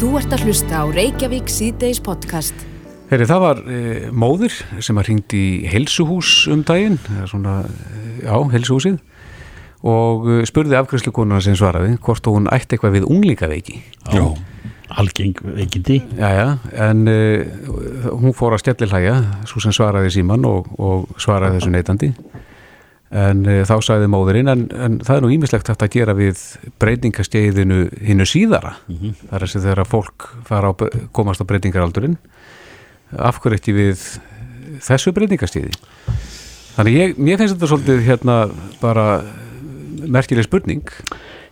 Þú ert að hlusta á Reykjavík síðdeis podcast. Heri, það var e, móðir sem var hringt í helsuhús um daginn, svona, e, já, helsuhúsið og e, spurði afgræslukonuna sem svaraði hvort hún ætti eitthvað við unglíkaveiki. Já, algeng veikindi. Já, já, en e, hún fór að stjallilhæja, svo sem svaraði síman og, og svaraði þessu neytandi en e, þá sagði móðurinn en, en það er nú ímislegt hægt að gera við breytingasteiðinu hinnu síðara. Mm -hmm. þar er sem þegar fólk fara á, komast á breytingaraldurinn. Af hverju ekki við þessu breytingasteiði þannig ég, mér finnst þetta svolítið hérna bara merkileg spurning.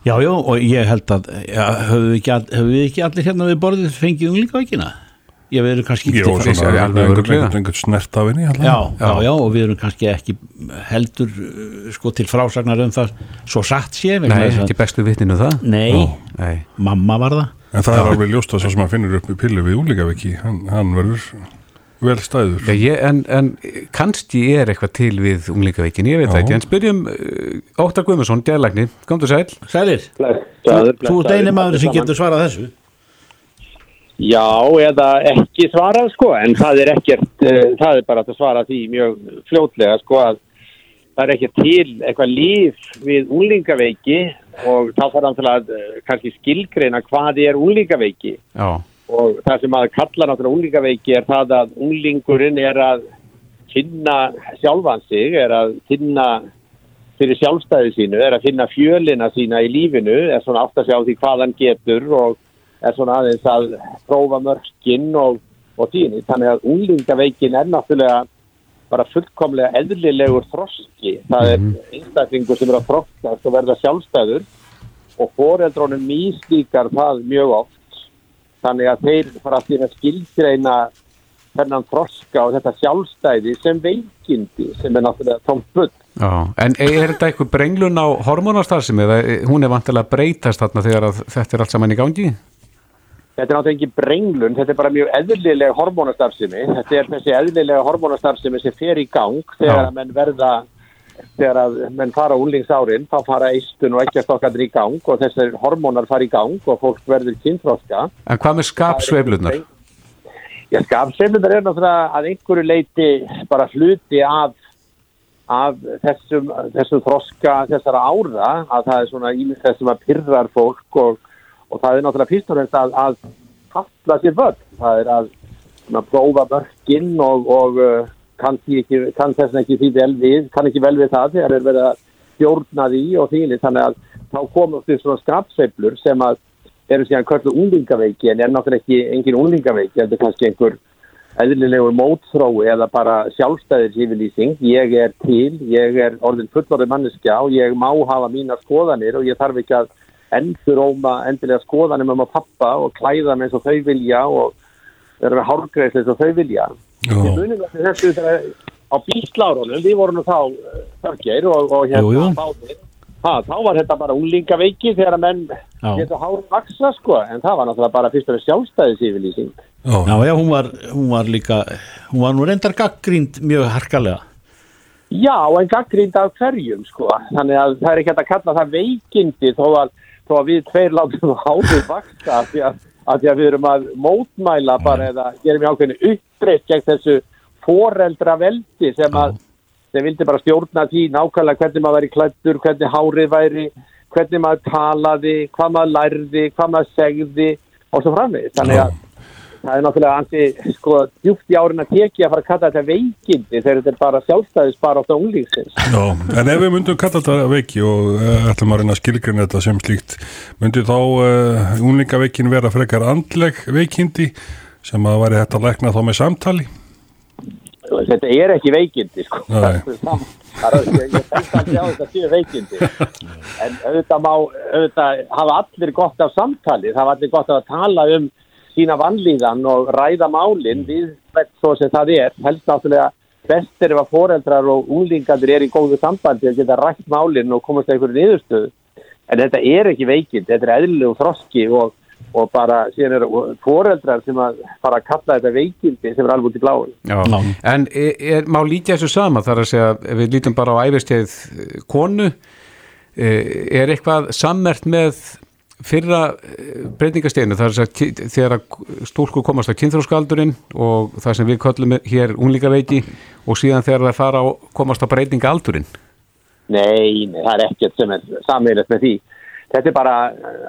Já, já, og ég held að höfum við, við ekki allir hérna við borðið fengið um líka veikina ég við erum kannski Jó, svona einhvern snert af henni já, já, já, og við erum kannski ekki heldur sko til frásagnar um það svo satt sé Nei, ekki bestu vittinu það. Nei, Nei, mamma var það. En það er alveg ljóst að svo sem hann finnur upp í pillu við úlíkaviki, hann, hann verður vel stæður. Já, ég, en, en kannski er eitthvað til við unglingaveikin, ég veit það ekki. En spyrjum uh, Óttar Guðmundsson, djæðlagni kom þú sæl? Sælir, þú ert eini maður sem getur svarað þessu Já, eða ekki svarað sko, en það er ekkert, uh, það er bara að svara því mjög fljótlega sko að það er ekki til eitthvað líf við úlingaveiki og þá þarf hann til að uh, kannski skilgreina hvað er úlingaveiki Já. og það sem að kalla náttúrulega úlingaveiki er það að úlingurinn er að finna sjálfan sig, er að finna fyrir sjálfstæði sínu, er að finna fjölina sína í lífinu, er svona átt að sjá því hvað hann getur og er svona aðeins að prófa mörgin og, og tíni. Þannig að úlingaveikin er náttúrulega bara fullkomlega eðlilegur þroski. Það er einstaklingur sem er að þroskast og verða sjálfstæður og foreldrónum míslíkar það mjög oft. Þannig að þeir fara að því að skilgreina þennan þroska og þetta sjálfstæði sem veikindi sem er náttúrulega tómfull. Já, en er þetta eitthvað brenglun á hormonastarðsum eða hún er vantilega breytast þarna þegar þetta er allt saman í gangi? Þetta er náttúrulega ekki brenglun, þetta er bara mjög eðlilega hormonastarfsemi. Þetta er þessi eðlilega hormonastarfsemi sem fer í gang þegar að menn verða, þegar að menn fara úlingsárin, þá fara eistun og ekki að stokkandir í gang og þessar hormonar fara í gang og fólk verður kynþróska. En hvað með skapsveiflunar? Já, skapsveiflunar er náttúrulega að einhverju leiti bara hluti af, af þessum, þessum þroska þessara ára, að það er svona ímynd þessum að pyrrar fólk og og það er náttúrulega fyrst og fremst að, að kalla sér vörð. Það er að svona, prófa vörginn og, og uh, kann, ekki, kann þess að ekki því vel við, kann ekki vel við það þegar er verið að stjórna því og þýli þannig að þá komum við svona skrapsveiflur sem að eru síðan kvöldu unglingaveiki en er náttúrulega ekki engin unglingaveiki, þetta er kannski einhver eðlilegur mótþrói eða bara sjálfstæðis yfirlýsing. Ég er til, ég er orðin fullorðið manneskja og ég má hafa mína skoðanir og ég þarf ekki að enduróma endilega skoðanum um að pappa og klæða með eins og þau vilja og vera hárgreifs eins og þau vilja. Ég munum að þessu þegar á bíslárunum, við vorum þá þargeir og, og hérna báðir. Ha, þá var þetta bara úlingaveiki þegar að menn getur hár vaksa sko, en það var náttúrulega bara fyrst og fremst sjálfstæðis yfirlýsing Já, já, hún var, hún var líka hún var nú reyndar gaggrínd mjög harkalega. Já, en gaggrínd af hverjum sko, þannig að það er ekki að kalla það veikindi þó að þó að við tveir látum hárið vaksa af því, því að við erum að mótmæla bara eða gerum við ákveðinu uppbreytt gegn þessu foreldra veldi sem að sem vildi bara stjórna því nákvæmlega hvernig maður væri klættur, hvernig hárið væri hvernig maður talaði, hvað maður lærði, hvað maður segði og svo framvið. Þannig að það er náttúrulega ansi sko djúft í árin að teki að fara að kalla þetta veikindi þegar þetta er bara sjálfstæðis bara átt á unglýsins. Já, en ef við myndum kalla þetta veiki og uh, ætlum að reyna að skilgjörna þetta sem slíkt, myndi þá uh, unglingaveikin vera frekar andleg veikindi sem að væri þetta að lækna þá með samtali? Þetta er ekki veikindi sko. Það er séu veikindi en auðvitað má, auðvitað hafa allir gott af samtali, það hafa allir gott af að tala um sína vannlíðan og ræða málinn við svo sem það er, helst náttúrulega best er ef að foreldrar og úlingandir er í góðu sambandi að geta rætt málinn og komast að einhverju niðurstöðu. En þetta er ekki veikind, þetta er eðlilegu þroski og, og bara síðan eru foreldrar sem að fara að kalla þetta veikindi sem er alveg út í bláin Já, en er, er, má lítja þessu sama? Þar að segja, ef við lítum bara á æfistegið konu er eitthvað sammert með fyrra breytingasteginu þar er að þegar stúlku komast á kynþróskaldurinn og það sem við köllum hér unlíkaveiki og síðan þegar það fara á komast á breytingaldurinn Nei, nei, það er ekkert sem er samveilast með því. Þetta er bara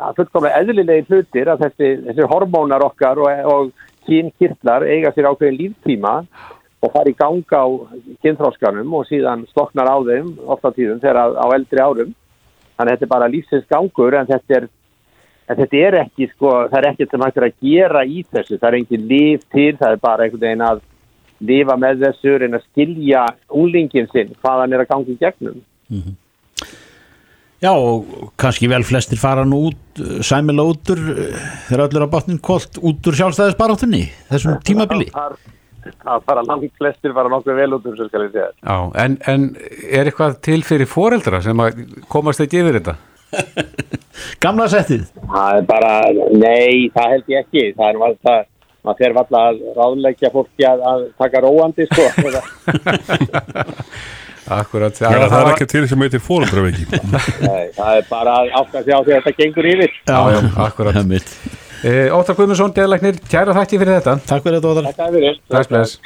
að fullkomlega eðlilegi hlutir að þessi, þessi hormónar okkar og, og kynkirtlar eiga sér ákveðin líftíma og fara í ganga á kynþróskanum og síðan sloknar á þeim ofta tíðum þegar á eldri árum. Þannig að þetta er bara lífsins gangur en þetta er, en þetta er ekki, sko, það er ekkert sem hægt er að gera í þessu. Það er engin líf til, það er bara einhvern veginn að lifa með þessu en að skilja úlingin sinn hvaðan er að gangi í gegnum. Mm -hmm. Já og kannski vel flestir fara nú út, sæmila útur þegar öllur á bátnin kolt út úr sjálfstæðisbaráttunni þessum tímabili Það fara langt flestir fara nokkuð vel út um ég segja Já, en, en er eitthvað til fyrir foreldra sem að komast ekki yfir þetta? Gamla settið? Það er bara, nei, það held ég ekki. Það er það maður fer valla að ráðleggja fólki að, að taka róandi sko. Akkurat Já, það, það er ekki til sem heitir Nei, það er bara ákvæmst á því að þetta gengur yfir. Já, já, akkurat. E, Óttar Guðmundsson, deðlæknir, kæra þætti fyrir þetta. Takk fyrir þetta, Óttar. Takk fyrir. Bless, bless.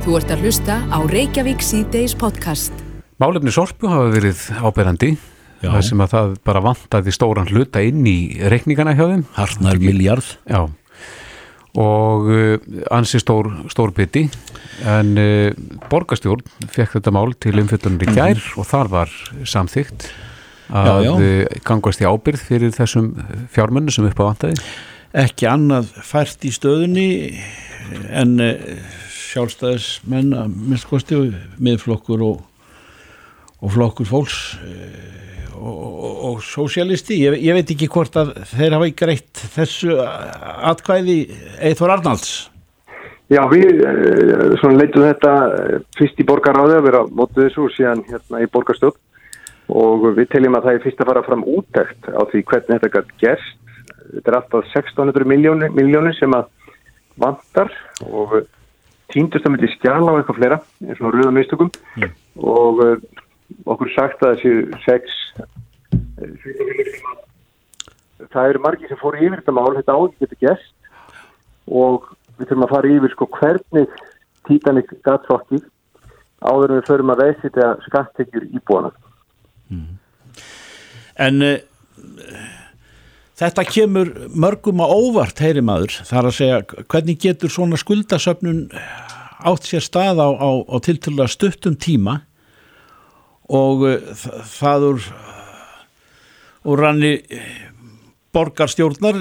Þú ert að hlusta á Reykjavík C-Days podcast. Málefni Sorpu hafa verið áberandi Það sem að það bara vantaði stóran hluta inn í reikningana hjá þeim. Harnar miljard Já. Og uh, ansi stór, stór bytti en uh, borgastjórn fekk þetta mál til umfjöldunum í gær mm -hmm. og þar var samþygt að já, já. Uh, gangast í ábyrð fyrir þessum fjármunnu sem upp á vantaði. Ekki annað fært í stöðunni en sjálfstæðismenn að minnskosti miðflokkur og, og flokkur fólks uh, og, og sósialisti, ég, ég veit ekki hvort að þeir hafa ekki reitt þessu atkvæði Eithor Arnalds Já, við uh, leitum þetta eh, fyrst í borgaráði að vera mótið þessu og síðan hérna í borgarstöld og við teljum að það er fyrst að fara fram útækt á því hvernig þetta gætt gerst. Þetta er alltaf 1600 miljónir, miljónir sem að vantar og týndust að myndi skjala á eitthvað fleira eins og rauða mistökum mm. og uh, okkur sagt að þessi sex það eru margir sem fóru yfir þetta mál, þetta áður getur gæst og við þurfum að fara yfir sko hvernig Titanic gatflokkið áður við förum að veist þetta skattekjur íbúana mm. En uh, þetta kemur mörgum á óvart heyri maður, þar að segja hvernig getur svona skuldasöfnun átt sér stað á, á, á tiltölu að stuttum tíma og uh, það úr úr ranni borgarstjórnar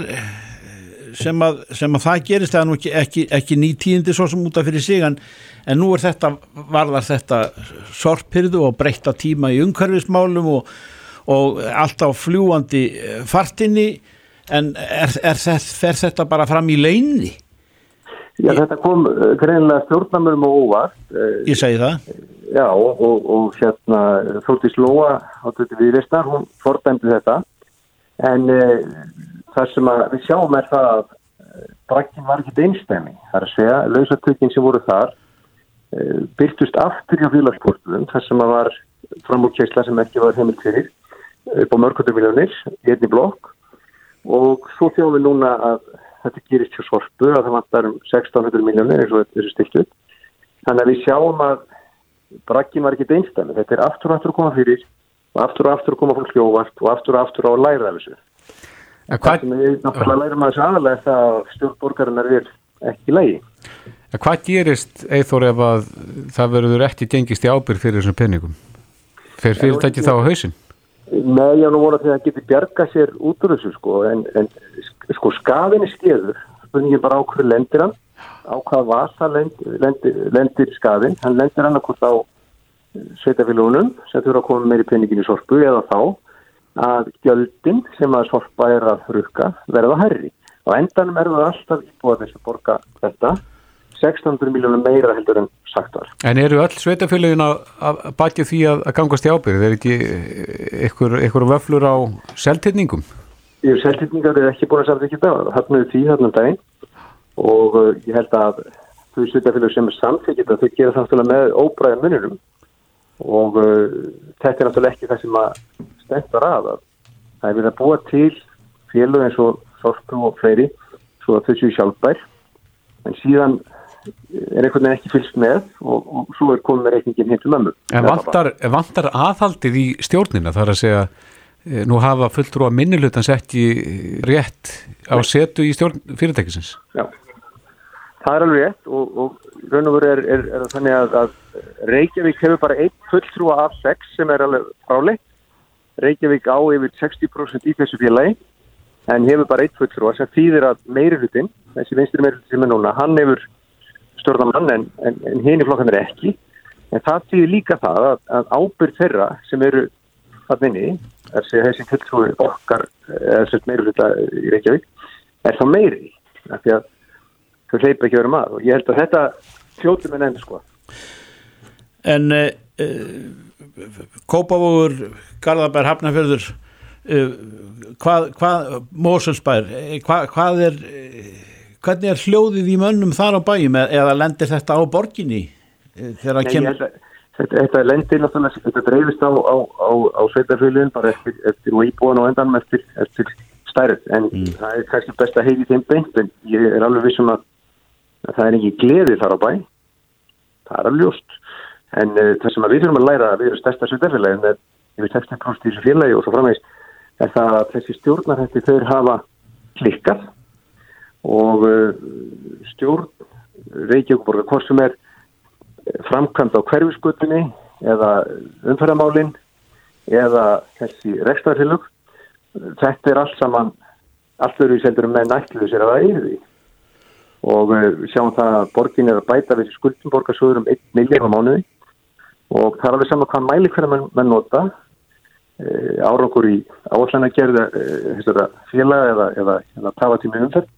sem að, sem að það gerist það er nú ekki, ekki, ekki nýtíðindi svo sem út af fyrir sig en, en nú er þetta varðar þetta sorpirðu og breytta tíma í umhverfismálum og, og alltaf fljúandi fartinni en er, er, fer þetta bara fram í leini? Já, þetta kom eh, greinlega stjórnarmörum og óvart. Eh, Ég segi það. Já, og, og, og hérna Þórtís Lóa á þetta viðristar, hún fordæmdi þetta, en e, það sem við sjáum er það að brakkin var ekkit einstæmi. Það er að segja, lausatökinn sem voru þar e, byrtust aftur hjá félagsportunum, þar sem var framúrkjæsla sem ekki var heimilt fyrir, upp á mörgkvöldur miljónir, í einni blokk, og svo sjáum við núna að þetta gerist hjá sorpu að það vantar um 1600 miljónir eins og þessu stiltu þannig að við sjáum að brakkin var ekki einstæmi, þetta er aftur og aftur að koma fyrir og aftur og aftur að koma fólk hljóvart og aftur og aftur að læra þessu. Það sem við náttúrulega lærum að þessu aðalega það að stjórnborgarinnar er ekki lægi Hvað gerist eithor ef að það verður ekki gengist í ábyrg fyrir þessum penningum? Fer fyrirtæki þá á hausin? Nei, ég nú voru að það geti bjarga sér út úr þessu sko, en, en sko skafin er skeður, spurningin bara á hverju lendir hann, á hvað vasa lendir, lendir, lendir skafin, hann lendir hann okkur á sveitafélagunum sem þurfa að koma meiri peningin í sorpu eða þá að gjöldin sem að sorpa er að rukka verða herri. Og endanum er það alltaf íbúið þessu borga þetta 600 miljónum meira heldur en sagt var. En eru öll sveitafélagin að bætja því að, að gangast í ábyrð? Er ekki ykkur, ykkur vöflur á seltinningum? Seltinningar er ekki búin að samþykja það. Það er því þarna um daginn og uh, ég held að þau sveitafélag sem er samþykja það, þau gera það með óbræðan mununum og uh, þetta er náttúrulega ekki það sem að stendur að það er verið að búa til félög eins og Þorku og fleiri svo að þau séu sjálfbær en síðan er einhvern veginn ekki fylgst með og, og svo er komið með reikningin hinn til mömmu. En vantar, vantar aðhaldið í stjórnina þar að segja eh, nú hafa fulltrúa minnilutans ekki rétt á setu í stjórn fyrirtækisins? Já, það er alveg rétt og, og raun og veru er, er, er þannig að, að Reykjavík hefur bara einn fulltrúa af sex sem er alveg fráleitt. Reykjavík á yfir 60% í þessu félagi en hefur bara einn fulltrúa sem þýðir að meiri hlutin, þessi vinstri meiri hlutin sem er núna, hann hefur stjórnamann en, en, en hinn í flokkan er ekki. En það þýðir líka það að, að ábyrð þeirra sem eru þannig inni, þessi fulltrúi okkar, hluta í Reykjavík, er þá meiri af því að þau hleypa ekki verið maður og ég held að þetta fljóti með nefnir sko. En uh, uh, Kópavóður Garðabær Hafnafjörður uh, hvað, hvað Mósulsbær hvað, hvað er hvernig er hljóðið í mönnum þar á bæjum? Eða lendir þetta á borginni þegar að kem þetta, þetta lendir náttúrulega, þetta dreifist á, á, á, á sveitarfjölinn bara eftir, eftir og íbúan og endan eftir, eftir stærð. En mm. það er kannski best að heiði þeim beint en ég er alveg vissum að, að það er ekki gleði þar á bæ. Það er alveg ljóst. En uh, það sem við þurfum að læra við erum stærsta sveitarfélagi en það er yfir 60% í þessu félagi og svo framvegist er það að þessi stjórnarhætti þau hafa klikkað og uh, stjórn Reykjavík hvort sem er framkvæmt á hverfiskutunni eða umfæramálinn eða þessi rekstafélug þetta er allt saman allt verður í seldurum með nættilega sér að það er því. Og við sjáum það að borgin er að bæta við skuldum borgarsöður um 1 miljard á mánuði og það er alveg saman hvað mæli hverja mann, mann nota árangur í áallan að gerða e, félag eða, eða, eða tafatími umferð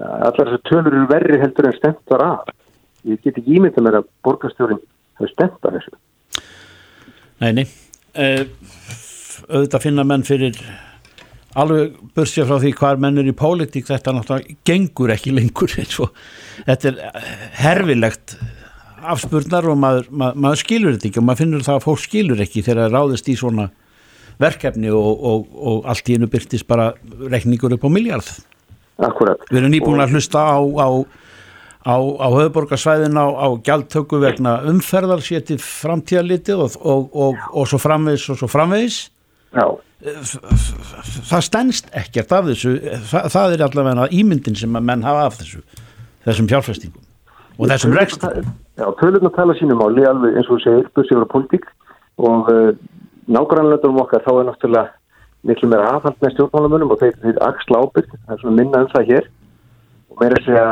allar þessu tölur eru verri heldur en stemt var að. Ég get ekki ímynda mér að borgarstjórin hefur stemt að þessu. Neini uh, auðvitað finna menn fyrir alveg börsja frá því hvar menn er í pólitík. Þetta náttúrulega gengur ekki lengur þetta er herfilegt afspurnar og maður, maður, maður skilur þetta ekki og maður finnur það að fólk skilur ekki þegar það ráðist í svona verkefni og, og, og allt í einu byrtist bara rekningur upp á miljard Akkurat. Við erum nýbúin að hlusta á, á, á, á höfuborgarsvæðin á, á gjaldtöku vegna umferðar sér til framtíðalitið og, og svo framvegis og svo framvegis. Já. Það stennst ekkert af þessu, það, það er allavega ímyndin sem að menn hafa af þessu, þessum fjárfæstingum og þessum rekstum. Já, tölun að tala sínum áli alveg eins og segir, bussið voru politík og uh, nágrannlöndunum okkar þá er náttúrulega miklu meira aðhald með stjórnmálamönnum og þeir, þeir axla ábyrg, það er svona minna um það hér. Og meira að segja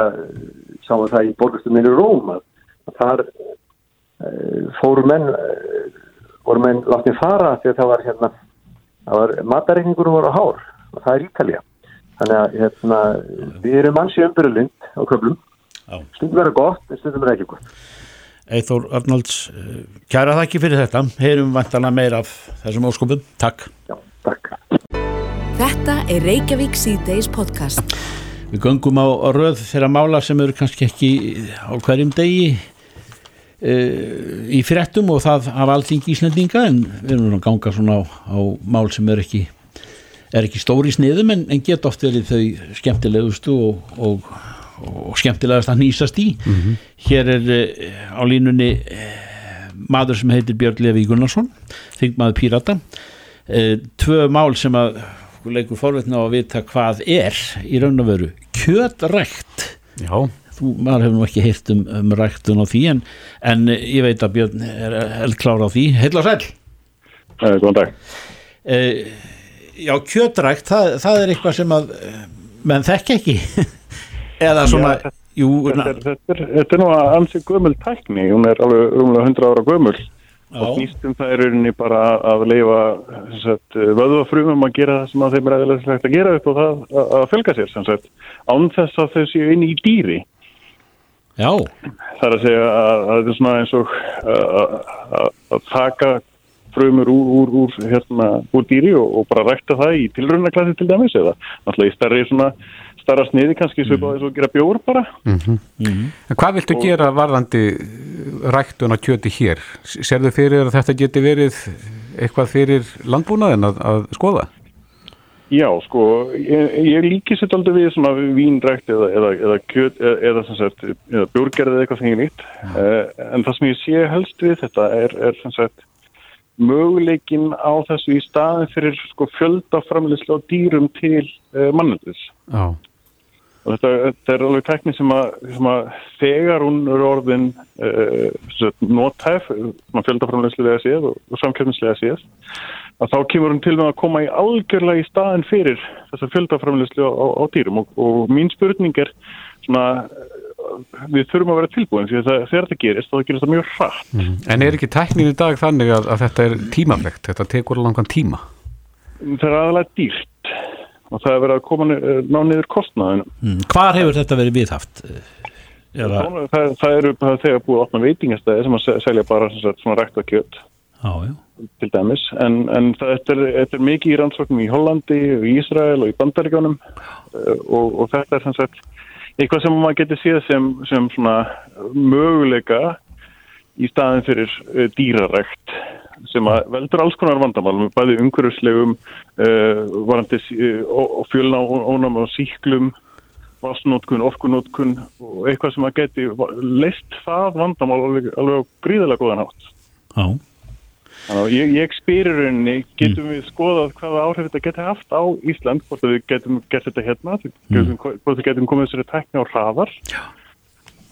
sáum það í borgastuminu Róm að, að þar uh, fóru menn uh, voru menn látið fara því að það var hérna það var matareikningur voru á hár og það er Ítalja þannig að hérna, við erum ansi umbyrjulind á köflum. Stundum verður gott en stundum verður ekki gott. Eithór Arnalds kæra það ekki fyrir þetta. Heyrum vantana meira af þessum óskupum, takk. Já, takk Þetta er Reykjavík C-Days podcast. Við göngum á, á röð þeirra mála sem eru kannski ekki á hverjum degi e, í fréttum og það af allting íslendinga en við erum að ganga svona á, á mál sem er ekki, er ekki stóri sniðum en, en geta oft verið þau skemmtilegustu og, og, og skemmtilegast að nýsast í. Mm -hmm. Hér er e, á línunni e, maður sem heitir Björn Levi Gunnarsson, þingmaður Pírata. Tvö mál sem að leikur forveitna á að vita hvað er í raun og veru. Kjötrækt. Já. Þú, maður hefur nú ekki heyrt um, um ræktun á því en, en ég veit að Björn er eldklára á því. Heil og sæl uh, Góðan dag. Uh, Já, kjötrækt, það, það er eitthvað sem að menn þekk ekki. Eða svona Já, jú, þetta, er, þetta, er, þetta er nú að ansið gömul tækni, hún er alveg rúmlega 100 ára gömul. Og nýstum það er rauninni bara að leifa vöðvafrumum að gera það sem að þeim er aðeinslega að gera upp og það að fölga sér sagt, án þess að þau séu inn í dýri. Já. Það er að segja að þetta er svona eins og að taka frumur úr, úr, úr, hérna, úr dýri og, og bara rækta það í tilröndaklassi til dæmis eða náttúrulega í stærri svona starra sniði kannski svipað eins og gera bjór bara mm -hmm. Mm -hmm. Hvað viltu og... gera varðandi ræktun á kjöti hér? Serðu fyrir að þetta geti verið eitthvað fyrir landbúnaðin að, að skoða? Já, sko, ég, ég líki sér aldrei við svona vínrækt eða, eða, eða kjöt eða, eða, sem sagt, eða björgerð eða eitthvað sem ég nýtt uh, en það sem ég sé helst við þetta er, er sem sagt möguleikin á þessu í staðin fyrir sko fjöldaframlislu á dýrum til uh, mannöldis Já, og þetta, þetta er alveg tekni sem að, sem að þegar hún er orðin uh, nótæf fjöldaframlislulega séð og, og samkjöfnislega séð að þá kemur hún til með að koma í algjörlega í staðin fyrir þessa fjöldaframlislu á, á dýrum. Og, og mín spurning er svona við þurfum að vera tilbúin því að þegar þetta gerist þá gerist það mjög hratt. En er ekki tæknin í dag þannig að, að þetta er tímaflegt, þetta tekur langan tíma? Það er aðalega dýrt og það er verið að koma ni- ná niður kostnaðinu Mm. Hvar hefur þetta verið viðhaft? Eða, það, það, það eru það er þegar búið opna veitingastæði sem að se- selja bara sagt, svona rækta kjöt já, já. til dæmis en, en þetta, er, er mikið í rannsóknum í Hollandi og í Ísrael og í Bandaríkjónum og, og þetta er sagt eitthvað sem maður getur séð sem, sem svona möguleika í staðin fyrir uh, dýrarækt sem að veldur alls konar vandamálum bæði umhverfislegum uh, varandi uh, og fjölna ónam og síklum vassnótkun, orkunótkun og eitthvað sem að geti leist það vandamál alveg, alveg á gríðalega góðan átt já. Þannig að ég, ég spyrir rauninni, getum við skoðað hvaða áhrif þetta geti haft á Ísland, hvort við getum gert þetta hérna, mm. hvort við getum komið þessari tækni á hraðar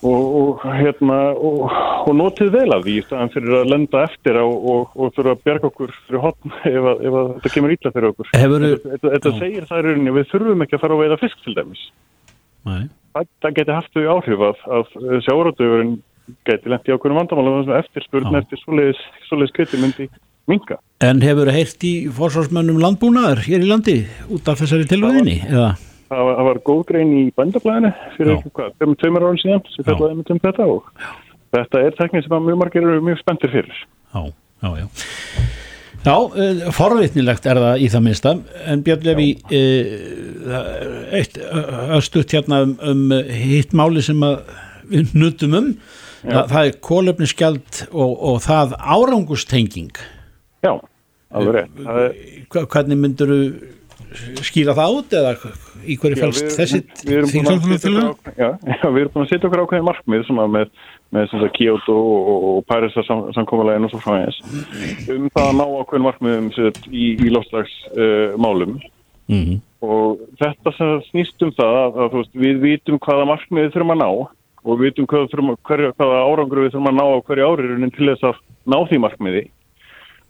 og, og, hérna, og, og notið vel af því í staðan fyrir að lenda eftir á, og, og fyrir að berga okkur fyrir hotn ef, að- ef að þetta kemur ítla fyrir okkur. Þetta, segir það í rauninni, við þurfum ekki að fara að veiða fisk til dæmis. Nei. Það, það geti haft þau áhrif að, að sjáratöfurinn geti lent í ákveðnum vandamálum eftir spurn Já. eftir svoleiðis, kviti myndi minga. En hefur heyrt í forsvarsmönnum landbúnaðar hér í landi út af þessari tilvæðinni? Eða? Það var, það var góð grein í bændablaðinu fyrir tveimur árum síðan sem fjallaði um þetta og þetta er teknið sem að mjög margir eru mjög spenntir fyrir. Já, já, já. Já, uh, forvitnilegt er það í það minnsta, en Björn Levi, uh, eitt uh, östutt hérna um, um hitt máli sem við nutum um, það, það er kólefniskjald og, og það árangustenging. Já, alveg er, Hvernig myndur skýra það út eða í hverju fælst þessi að á- Já, já, við erum búin að setja okkur ákveðin markmið svona með, með sem Kyoto og, Parísar sam, samkomulegin og svo frá eins um það að ná ákveðin markmiðum sem sagt, í, í lofslags uh, málum. Mhm. og þetta sem snýst um það að, að veist, við vitum hvaða markmið við þurfum að ná og við vitum hvaða, að- hvaða árangur við þurfum að ná á hverju ári raunin til þess að ná því markmiði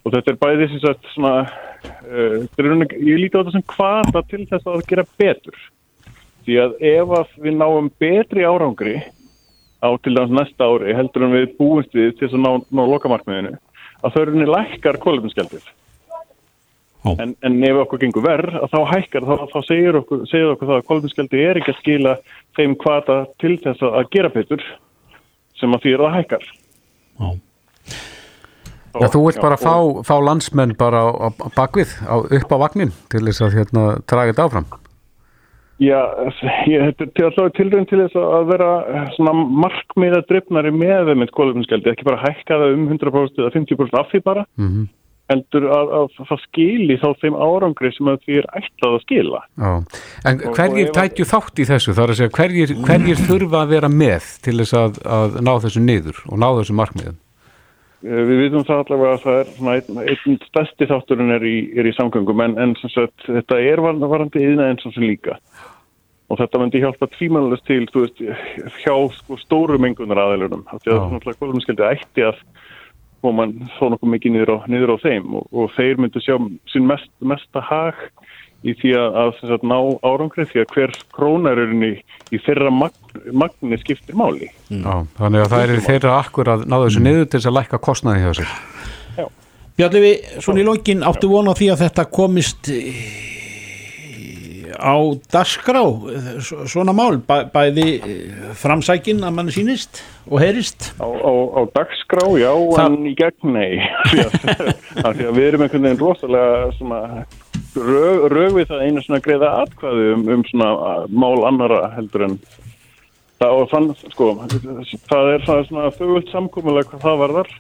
og þetta er bæði sem sagt svona uh, er raunin, ég líti á þetta sem hvata til þess að gera betur því að ef að við náum betri árangri á til dæmis næsta ári heldur en við búumst við til þess að ná, ná lokamarkmiðinu að raunin lækkar kólefniskjaldið Ó. en, en ef okkur gengur verð að þá hækkar, þá, þá segir okkur, segir okkur það að kólefniskjaldið er ekki að skila þeim hvata til þess að, að gera betur sem að því er að hækkar Já. Já, þú vilt bara fá, fá landsmenn bara á, á bakvið, á, upp á vagnin til þess að hérna, draga þetta áfram Já, ég, þetta er alltaf tilrönd til þess að vera svona markmiða drifnari með eitt kólefniskjaldi, ekki bara hækka það um 100% eða 50% af því bara, mm heldur að, að það skili þá þeim árangri sem því er ætlað að skila. Já, en Og- hverjir tækju þátt í þessu? Það er að segja, hverjir, hverjir þurfa að vera með til þess að, að ná þessu niður og ná þessu markmiðum? Eh, Við vitum það allavega að það er svona einn, einn stærsti þátturinn er í, er í samgöngum en, en sagt, þetta er var- varandi yðna eins og sem líka. Og þetta myndi hjálpa tvímannlega til, veist, hjá sko, stóru mengunar aðeilunum. Því að Já. náttúrulega kólumskjaldi ætti að koma þó nokkuð mikið niður á, niður á þeim og, og þeir myndu sjá sín mest, mesta hag í því að, að sagt, ná árangri því að hver krónarurinn í, í þeirra magn, magni skiptir máli. Já, þannig að það er þeirra akkur að ná þessu niður til þess að lækka kostnaði hjá sér. Bjarliði, svona í lokin áttu vona því að þetta komist á dagskrá s- svona mál, bæ, bæði framsækin að mann sýnist og heyrist. Á, á, á dagskrá, já, Það- en í gegn, nei. Því að við erum einhvern veginn rosalega svona rög, rög við það einu svona greiða atkvæðu um, um svona mál annara heldur en það, og þann, sko, það er svona, þögult samkomulega hvað það varðar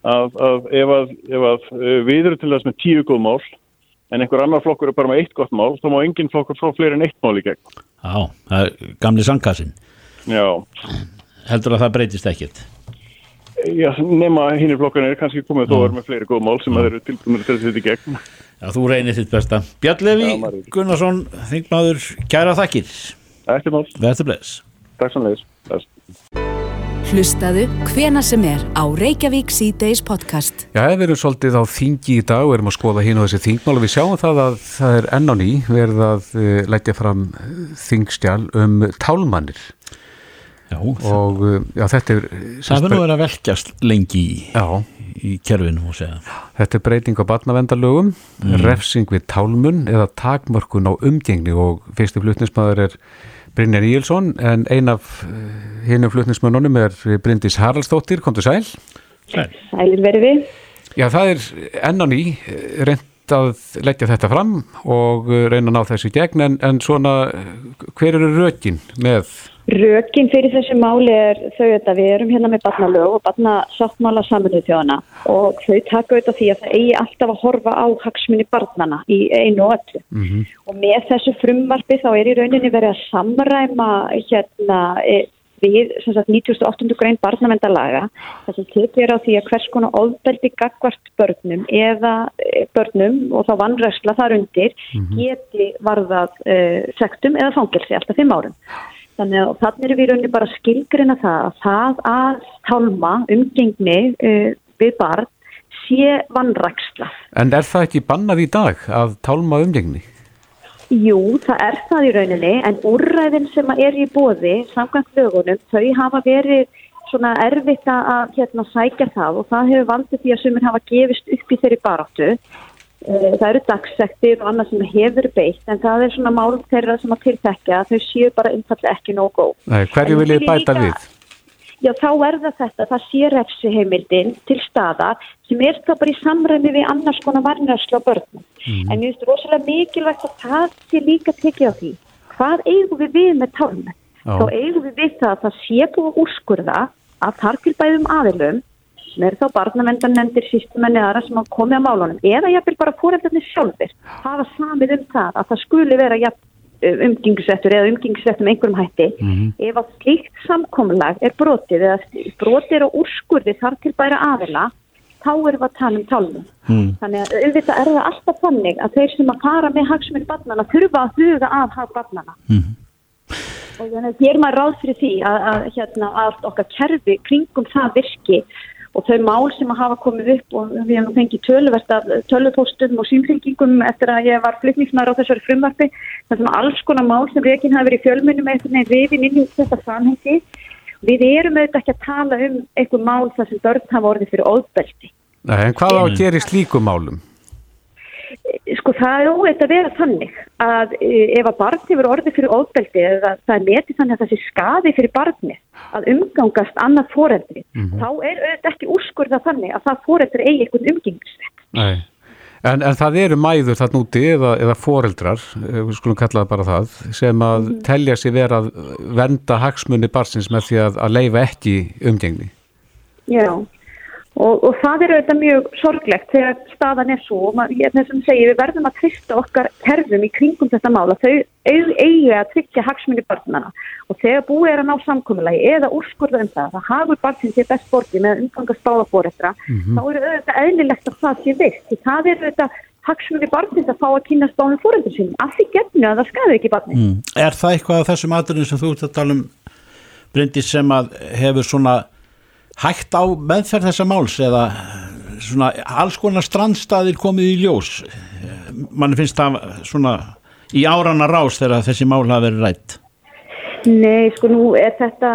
að, að ef að, ef að uh, við erum til þess með tíu góð mál en einhver annar flokkur er bara með eitt gott mál, þá má engin flokkur frá fleiri en eitt mál í gegn. Já, það er gamli sangkassin. Já, Heldur að það breytist ekkert? Já nema hinnir flokkarnir er kannski komið þó að vera með fleiri góð mál sem að þeir eru tilbúinir til að setja í gegn. Já, þú reynir þitt besta. Björn Levi. Gunnarsson, þingmaður, kæra þakkir. Ekkert mál, Verður bless. takk sannlegis. Bless. Hlustaðu hvena sem er á Reykjavík C-Days podcast. Já, við erum svolítið á þingi í dag og erum að skoða hín og þessi þingmál og við sjáum það að það er enn á ný verið að uh, leggja fram eh, þingstjál um tálmannir Já, og uh, já, þetta er það verður nú verið að velkjast lengi í, Já, í kerfinu, múið segja. þetta er breyting á barnavendalögum, refsing við tálmun eða takmörkun á umgengni og fyrsti flutnismæður er Brynjar Íelsson en ein af hinnum flutnismönnunum er Bryndís Haraldsdóttir, komdu sæl. Sælir verið við. Já, það er enn á ný eh, reynd að leggja þetta fram og eh, reyna að ná þessu í gegn en, en svona, eh, hver eru rökin með, Rökin fyrir þessu máli er þau að við erum hérna með barnalög og barnasáttmála saminuð þjóðana og þau taka auðvitað því að það eigi alltaf að horfa á hagsmunni barnana í einu og öllu. Mhm. Og með þessu frumvarpi þá er í rauninni verið að samræma hérna e, við sem sagt 98. grein barnavendalaga þar sem tekið er á því að hvers konar ofbeldi gagvart börnum eða e, börnum og þá vannræsla þar undir geti varðað e, sektum eða fangelsi alltaf fimm árum. Þannig að þannig erum við í rauninni bara skilgrina það að það að tálma umgengni uh, við barn sé vannræksla. en er það ekki bannað í dag að tálma umgengni? Jú, það er það í rauninni en úrræðin sem er í bóði samkvæmt lögunum, þau hafa verið svona erfitt að hérna, sækja það og það hefur valdið því að sumir hafa gefist upp í þeirri baráttu. Eh, Það eru dagsektir og annað sem hefur beitt en það er svona mál þeirra sem að tiltekja að þau séu bara einfallega ekki nóg góð. Nei, hverju En vil ég vil ég bæta líka- við? Já, þá er það þetta, það sé refsiheimildin til staðar sem er það bara í samræmi við annars konar varnarslu á börnum. En ég finnst rosalega mikilvægt að það sé líka tekið á því. Hvað eigum við við með tálmen? Já. Þá eigum við við það að það sé búið úrskurða að þar til bæðum aðilum eru þá barnavendanendir, sístumenni aðra sem hafa komið á málunum? Eða jafnvel bara fóreldarnir sjálfur hafa samið um það að það skuli vera jafn umgengisettur eða umgengisettur með einhverjum hætti. Ef að slíkt samkomulag er brotið eða brotið er á úrskurði þar til bæra aðila þá erum við að tala um tálmum. Þannig að auðvitað er það alltaf þannig að þeir sem að fara með hagsmunni barnana þurfa að huga að hag barnana. Og þannig að gerum maður ráð fyrir því að, að, hérna, að okkar kerfi kringum það virki og þau mál sem að hafa komið upp og við hefum fengið töluvert af tölupóstum og símfylgingum eftir að ég var flutningsmæður á þessari frumvarpi þar sem alls konar mál sem reikin hafi verið í fjölmunum eftir nefn rifin inn í þetta samhengi. Við erum auðvitað ekki að tala um einhver mál þar sem börn hafa orðið fyrir óðbeldi Nei, en hvað á að gera í slíkum málum? Sko það er óveit að vera þannig að e, ef að barn hefur orðið fyrir óðbeldi eða það er metið þannig að það sé skaði fyrir barni að umgangast annað foreldri þá er auðvitað ekki úrskurða þannig að það foreldri eigi einhvern umgengisvett Nei. En, en það eru mæður þarna úti eða, eða foreldrar, eh, við skulum kalla það bara það, sem að telja sig vera að venda hagsmunni barsins með því að, að leifa ekki umgengni. Já, og, og það er auðvitað mjög sorglegt þegar staðan er svo og maður- þess að segja, við verðum að trista okkar kerfum í kringum þetta mála, þau eig- eigi að tryggja hagsmunni barnana og þegar búið er að ná samkomulagi eða úrskurða um það, það hafur barnsinn sér best borti með umgangast báðafóretra, þá er auðvitað eðlilegt að það sé vitt, því það er auðvitað hagsmunni barnsins að fá að kynast bánum fórendur sinni, af því gefnu að það skaði ekki barni. Mm. Er það eitthvað af þessum aðurinn sem þú hægt á meðferð þessa máls eða svona alls konar strandstaðir komið í ljós. Mann finnst það svona í árana rás þegar þessi mál hafa verið rætt Nei, sko nú er þetta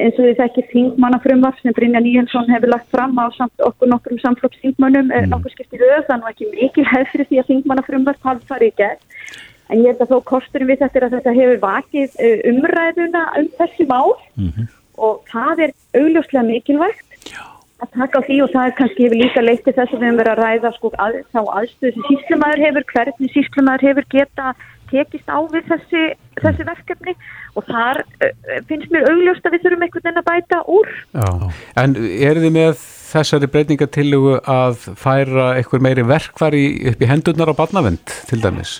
eins og þið þekkir þingmannafrumvarf sem Brynja Níjensson hefur lagt fram á samt, okkur nokkrum samflokksþingmönnum mm. nokkur skipti röð, það er nú ekki mikil hefð fyrir því að þingmannafrumvarf hafi farið í gegn. En ég held að þó kosturinn við þetta er að þetta hefur vakið eh, umræðuna um þessi mál og það er augljóslega mikilvægt að taka á því og það er kannski hefur líka leitt til þess að við höfum verið að ræða sko að, þá aðstöðu sem síslumæður hefur, hvernig síslumæður hefur geta tekist á við þessi, þessi verkefni og þar uh, finnst mér augljóst að við þurfum einhvern veginn að bæta úr. Já. En eru þið með þessari breytingatillugu að færa eitthvað meiri verkfæri upp í hendurnar á barnavend til dæmis?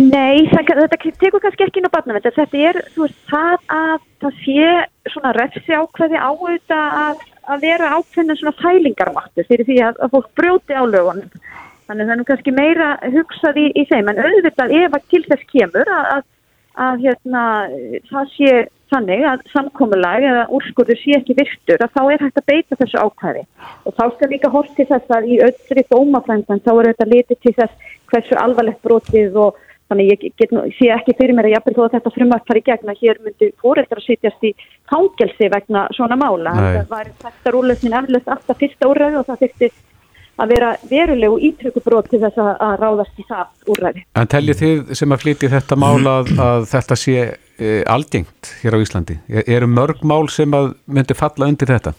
Nei, það, þetta tekur kannski ekki inn á barnavend þetta er, þú veist, það að það sé svona refsi ákveði á auðvitað að, að vera ákveðin svona fælingarmáttu fyrir því að, að fólk brjóti á lögunum. Þannig það er nú kannski meira hugsað í, í þeim. En auðvitað ef að til þess kemur að, að, hérna, það sé þannig að samkomulag eða úrskurður sé ekki virtur að þá er hægt að beita þessu ákvæði. Og þá skal líka horti þess að í öllri dómafrændan þá er þetta litið til þess hversu alvarlegt brotið og Þannig ég get, sé ekki fyrir mér að jafnveg þó að þetta frumvart fari gegna hér myndi fóreldrar að sitjast í fangelsi vegna svona mála. Nei. Það var þetta rúlöfnin eflust alltaf fyrsta úrræði og það þurfti að vera verulegu ítrykubrót til þess að ráðast í það úrræði. En teljið þið sem að flytja þetta mála að, að þetta sé e, algengt hér á Íslandi? E, eru mörg mál sem að myndi falla undir þetta?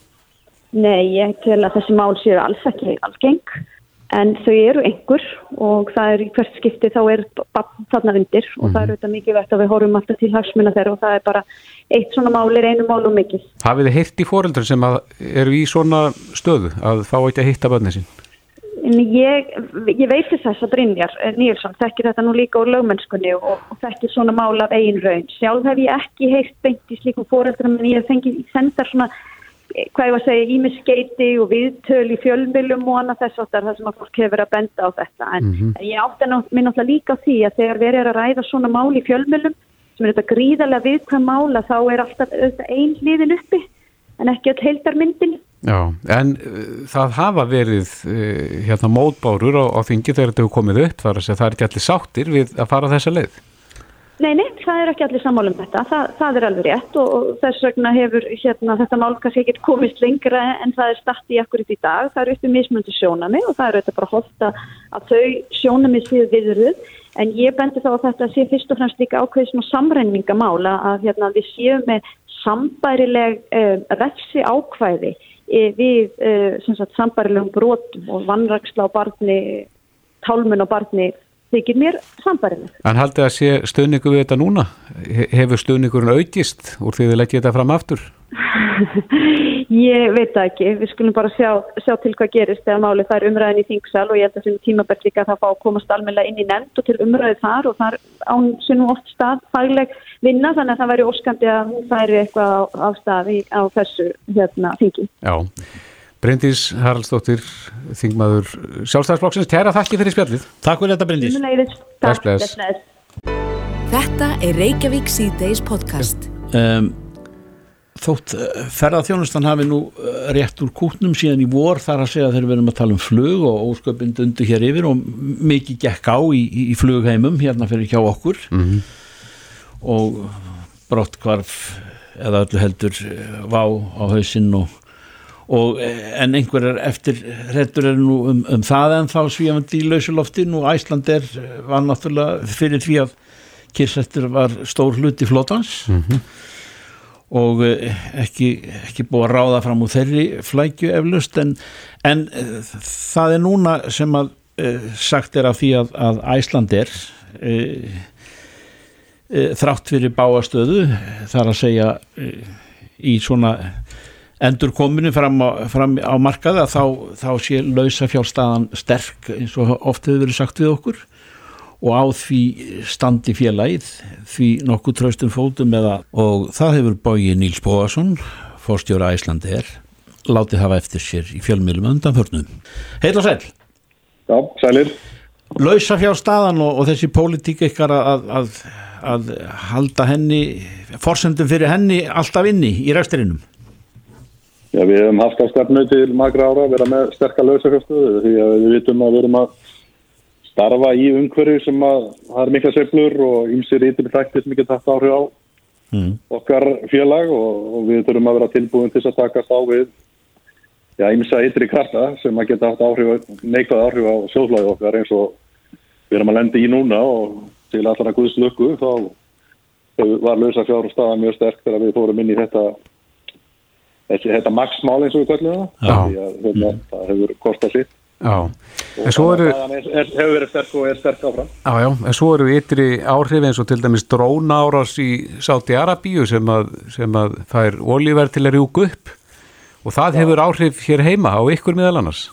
Nei, ég tel að þessi mál séu alls ekki algeng en þau eru einhver og það er í hvert skipti þá er þarna undir og mm. það er mhm. auðvitað mikið vett að við horfum alltaf til hagsmuna þeirra og það er bara eitt svona mál er einu mál og mikið. Hafið þið hitt í fóreldur sem eru í svona stöðu að fá ekki að hitta bönni sín? Ég, ég veit þess að Brynjar Níelsson þekkir þetta nú líka úr lögmennskunni og, og þekkir svona mál af eigin raun. Sjálf hef ég ekki heilt beint í slíkum fóreldur en ég fengi sendar svona hvað ég var að segja, ímiskeiti og viðtöl í fjölmjölum og annað þess að það sem að fólk hefur að benda á þetta. En mm -hmm. ég átti mér náttúrulega líka því að þegar verið er að ræða svona mál í fjölmjölum sem er þetta gríðarlega viðkvæm mála þá er alltaf einn liðin uppi en ekki all heildarmyndin. Já, en uh, það hafa verið uh, hérna mótbárur á, á þingi þegar þetta hefur komið upp þar að það er ekki allir sáttir við að fara þessa leið Nei, nei, það er ekki allir sammálum þetta, það, það er alveg rétt og, og þess vegna hefur hérna, þetta mál kannski ekkert komist lengra en það er startið í akkurat í dag, það eru uppið mismöndu sjónami og það eru þetta bara holdt að þau sjónami séu viðruð. En ég bendi þá að þetta sé fyrst og fremst líka ákveðið svona samræningamála að hérna, við séum með sambærileg uh, refsi ákvæði uh, við uh, sambærilegum brotum og vannraksla á barni, tálmun á barni þykir mér sambarileg. En haldið að sé stöðningu við þetta núna? Hefur stöðningurinn aukist úr því þið leggjið þetta fram aftur? ég veit það ekki. Við skulum bara sjá, sjá til hvað gerist þegar málið fær umræðin í þingsal og ég held að sem tímabært líka það fá að komast almenna inn í nefnd og til umræðið þar og þar án sinu oft stað fagleg vinna þannig að það væri óskandi að hún færi eitthvað á, á staði á þessu hérna þingi. Já. Bryndís Haraldsdóttir, þingmaður sjálfstæðarsflokksins, tæra þakki fyrir spjallið. Takk fyrir þetta Bryndís. Takk. Þetta er Reykjavík C-Days podcast. Um, þótt uh, ferðarþjónustan hafi nú uh, rétt úr kútnum síðan í vor þar að segja að þeir verðum að tala um flug og ósköpind undir hér yfir og mikið gekk á í, í flugheimum hérna fyrir hjá okkur mm -hmm. og brott hvarf eða öllu heldur uh, vá á hausinn og og eh, en einhverjar eftir hrettur er nú um, um það en þá svíjandi í lausuloftin og Æsland er eh, var náttúrulega fyrir því að Kirsettur var stór hluti flótans mm -hmm. og eh, ekki, ekki búið að ráða fram úr þeirri flækju eflust en, en það er núna sem að sagt er af því að, að Æsland er e, e, þrátt fyrir báastöðu þar að segja e, í svona endur kominu fram á, fram á markaða þá, þá sé lausafjárstaðan sterk eins og oft hefur verið sagt við okkur. Og á því standi félagið því nokkuð tröstum fótum eða og það hefur bóið Níls Bóasson fórstjóra Æslandi er látið hafa eftir sér í fjölmjölum undan förnum. Heil og sæl Já, sælir. Lausafjárstaðan og, og þessi pólitík ykkar að, að, að halda henni forsendum fyrir henni alltaf inni í ræfstirinnum Já, við hefum haft á stefnu til magra ára að vera með sterkar lausakastöðu því að við vitum að við erum að starfa í umhverju sem að það er mikla söflur og ymsir þættir sem ekki takt áhrif á mm. okkar félag og, og við þurfum að vera tilbúin til að takast á við já, ymsa ytri krafta sem að geta haft áhrif, neikvæð áhrif á sjóðlæði okkar eins og við erum að lendi í núna og til allra guðslöku þá var lausafjárstaða mjög sterk þegar við fórum inn í þetta þessi þetta maksmál eins og við kallum það því að hérna, mm. það hefur kostað sitt. Já, en svo eru hefur verið sterk og er sterk áfram. Já, já, en svo eru ytri áhrif eins og til dæmis dróna áras í Sáti Arabíu sem að, sem að það er olíverð til að rjúku upp. Og það hefur áhrif hér heima á ykkur meðal annars.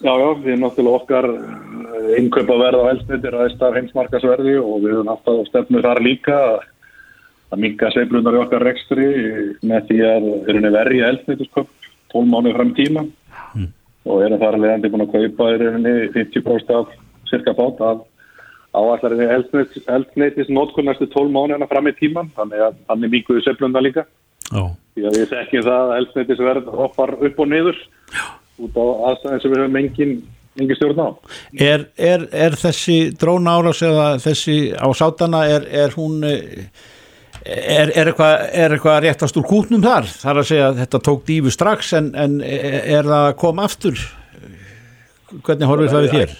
Já, já, við erum náttúrulega okkar innkaupa verð á eldsneitir aðeins af heimsmarkasverði og við höfum alltaf stefnu þar líka að minga sveiflunar í okkar rekstri með því að verið í eldsneitusköp 12 mánuði fram í tíma mm. og erum þar leðandi búin að kaupa í rauninni 50% af cirka bát af áallarinn eldsneitis nótkunnastu 12 mánuðina fram í tíman þannig að þannig minguðu sveiflunar líka oh. því að við tekjum það að eldsneitisverð hoppar upp og niður Já út á aðstæðin sem við höfum engin, engin stjórn á. Er, er, er þessi dróna árás eða þessi á sátana, er, er hún er eitthvað eitthva réttast úr kútnum þar? Það er að segja að þetta tók dífu strax en, en er það að koma aftur? Hvernig horfið það við þér?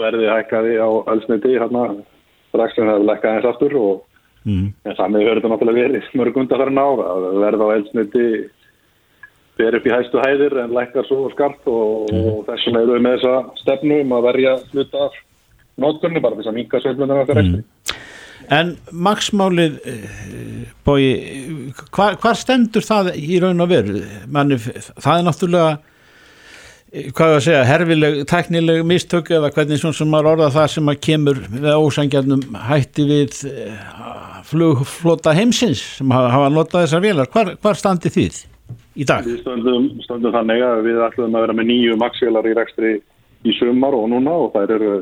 Verðið hækkaði á allsniti hérna strax en það lekkaði eins aftur og mm. en samið höfður þetta náttúrulega verið mörgundar þar nára að verða á allsniti fer upp í hæstu hæðir en lækkar svo skarpt og, mm. og þessum eru við með þessa stefnu um að verja hluta af nótkunni bara þess að minka sveiflunar af það mm. En maksmálið eh, bói, hvar, hvar stendur það í raun og veru? Manni, það er náttúrulega eh, hvað að segja, herfileg, teknileg mistök eða hvernig svona sem maður orða það sem að kemur við ósangjarnum hætti við eh, flugflota heimsins sem hafa, notað þessar velar. Hvar, hvar standi þið? í dag? Við stöndum, stöndum þannig að við ætlum að vera með nýju maksvelar í rekstri í sumar og núna og þær eru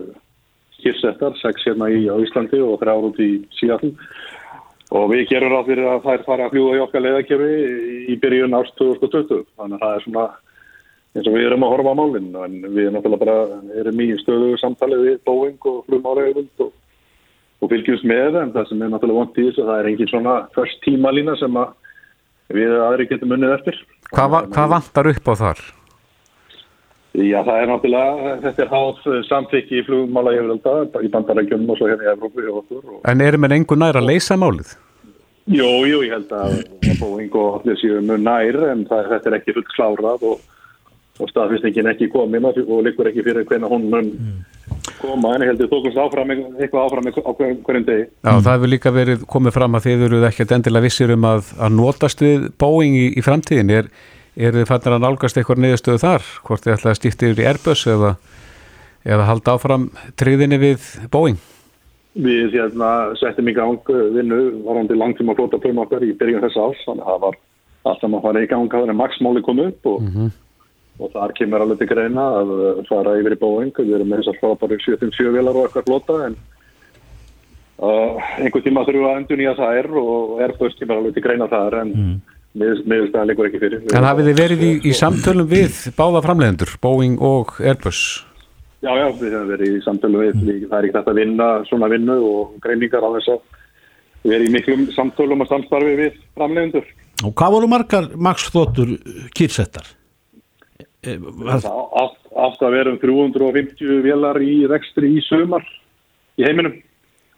kyrsettar, sex hérna í Íslandi og þrjár út í síðan og við gerum ráð fyrir að þær fara að fljúa í okkar leiðakefi í byrjun ást 2020 þannig að það er svona eins og við erum að horfa á málinn en við erum náttúrulega bara erum í stöðu samtalið við Boeing og flugmálegund og, og fylgjumst með en það sem er náttúrulega vant í þessu það er engin svona först tímalína sem að við aðri getum unnið eftir. Hvað, va hvað vantar upp á þar? Já, það er náttúrulega, þetta er hátt samþykki í flugmála yfirölda í bandarækjum og svo hérna í Evrópu og okkur. Og... En erum við einhver nær að leysa málið? Jú, jú, ég held að Boeing og allir séu mjög nær en það, þetta er ekki fullt klárað og, og staðfyrstingin ekki komin og likur ekki fyrir hvernig hún mun koma en ég held að þú komst áfram eitthvað áfram á hverjum degi Já, það hefur líka verið komið fram að þið eruð ekkert endilega vissir um að, að notast við Boeing í, í framtíðin er, er þið fannir að nálgast eitthvað niðurstöðu þar? Hvort þið ætlaði að stýtti yfir í Airbus eða, eða halda áfram triðinni við Boeing? Við hérna, settum í gang vinnu varandi langtíma flóta plöma okkar í byrjun þess árs. Þannig að það var alltaf maður farið í gang að það er maksmáli komið upp og mm -hmm og þar kemur alveg til greina að fara yfir í Boeing. Við erum með þessar frábæri 77 vilar og eitthvað flota en uh, einhver tíma þurfum við að endur nýja það er og Airbus kemur alveg til greina þar en mm. Miðurstæðan leikur ekki fyrir En hafið þið verið í, í samtölum við báða framlegendur, Boeing og Airbus? Já, já, við hefum verið í samtölum við, mm. það er ekki þetta að vinna svona vinnu og greiningar á þess að við erum í miklum samtölum og samstarfi við framlegendur Og hvað voru margar maksþóttur kýrsettar? Átt að vera um 350 velar í rekstri í sömar í heiminum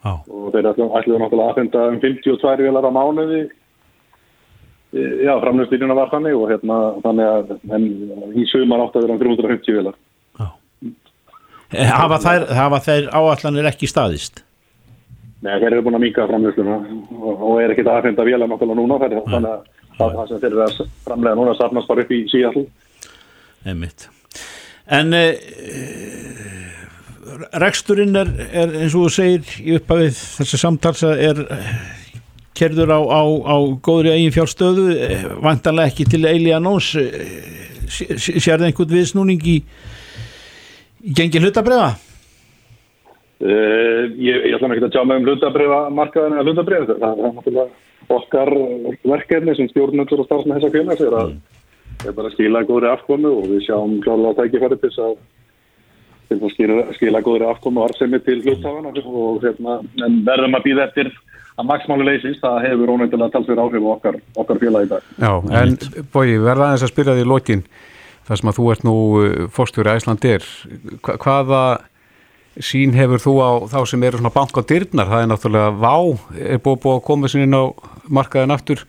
ah. og þeir ætluðu náttúrulega aðfenda um 52 velar á mánuði já, framlöfstýrjuna var þannig og hérna þannig að en, í sömar átt að vera um 350 velar ah. Hafa þær, hafa þær áallanir ekki staðist? Nei, þeir eru búin að mýka framlöfstuna og, og er ekki að aðfenda velar náttúrulega núna þannig að það sem þeir eru að framlega núna sarnast bara upp í síðall einmitt. En e, reksturinn er, er eins og þú segir í uppafið þessi samtals er kerður á, á, á góðri eigin fjárstöðu eh, vantanlega ekki til eilíða nóns sér það einhvern viðsnúning í, í gengin hlutabriða? Uh, ég, ég ætla ekki að tjá með um hlutabriða markaðan eða hlutabriða það er náttúrulega okkar verkefni sem stjórnendur og starfsmenn þess að kynna sér að mm er bara að skila góðri afkomu og við sjáum klálega tækifæri til að, til að skila, skila góðri afkomu og arfsemi til hluttáðana og hérna, verðum að býða eftir að maksmáli leysist, það hefur ónægtilega talsverð áhrif á okkar, okkar félag í dag. Já, en Bói, verða aðeins að spyrja því í lokin, þar sem að þú ert nú uh, fórstjóri Æslandir, hvaða sín hefur þú á þá sem eru svona bank á dyrnar, það er náttúrulega vá, er búið búið að koma sinni á markaðin aftur,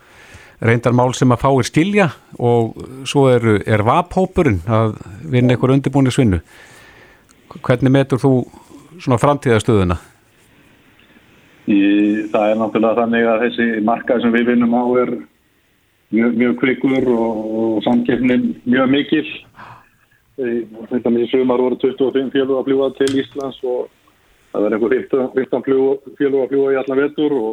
reyndar mál sem að fáir skilja og svo er, er VAP-hópurinn að vinna einhver undirbúinu svinnu. Hvernig metur þú svona framtíðastöðuna? Í, það er náttúrulega þannig að þessi markað sem við vinnum á er, mjög, mjög kvikur og, og samkeppnin mjög mikil. Þetta með sumar voru 25 fjölu að fljúa til Íslands og það er einhver 15 fjölu að fljúa í allan vetur og,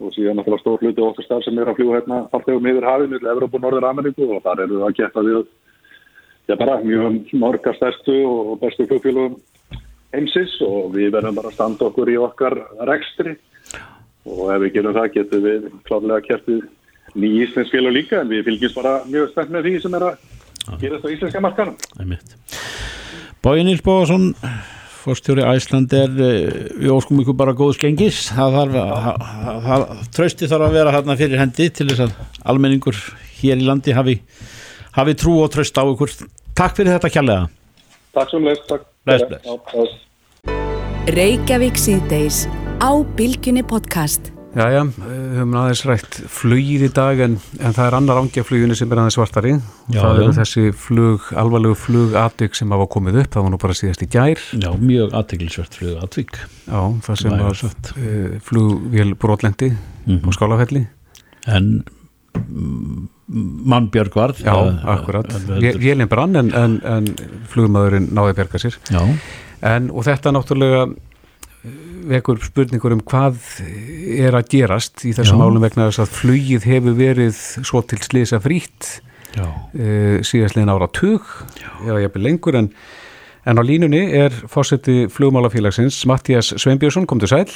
og síðan náttúrulega stór hluti okkar starf sem er að fljúa hérna alltegum yfir hafið með Evróp og Norður Ameríku og þar eru það að geta við já bara mjög morgar stærstu og bestu flugfélugum heimsins og við verðum bara að standa okkur í okkar rekstri. Og ef við gerum það getum við kláðlega kertið nýjum íslensk félag líka en við fylgjum bara mjög spennt með því sem er að gera þetta á íslenska markarum Bói Níls Bóðarsson fórstjóri Æsland er við óskum ykkur bara góðs gengis. Það þarf trösti þarf að vera hérna fyrir hendi til þess að almenningur hér í landi hafi, hafi trú og tröst á ykkur. Takk fyrir þetta kjallega Takk sem leist Bless, bless. Reykjavík síðdeis á Bilginni podcast Jæja, við höfum aðeins rætt flugið í dag en, en það er annar ángjafluginu sem er aðeins svartari Já, það já. eru þessi flug, alvarlegu flugatvík sem hafa komið upp, það var nú bara síðast í gær Já, mjög aðteglisvert flug aðvík Já, það sem var sagt. uh, flugvél brotlendi Mhm. á skálafelli en mm, mannbjörg var Já, akkurat, vélinn brann en, en, en flugmaðurinn náði berga sér. Já, en, og þetta náttúrulega eh, vekur spurningur um hvað er að gerast í þessum Já. málum vegna þess að flugið hefur verið svo til slisa frýtt uh, síðastliðin ára tug eða jafnvel lengur en, en á línunni er fósetti flugmálafélagsins Mattias Sveinbjörnsson, kom til sæl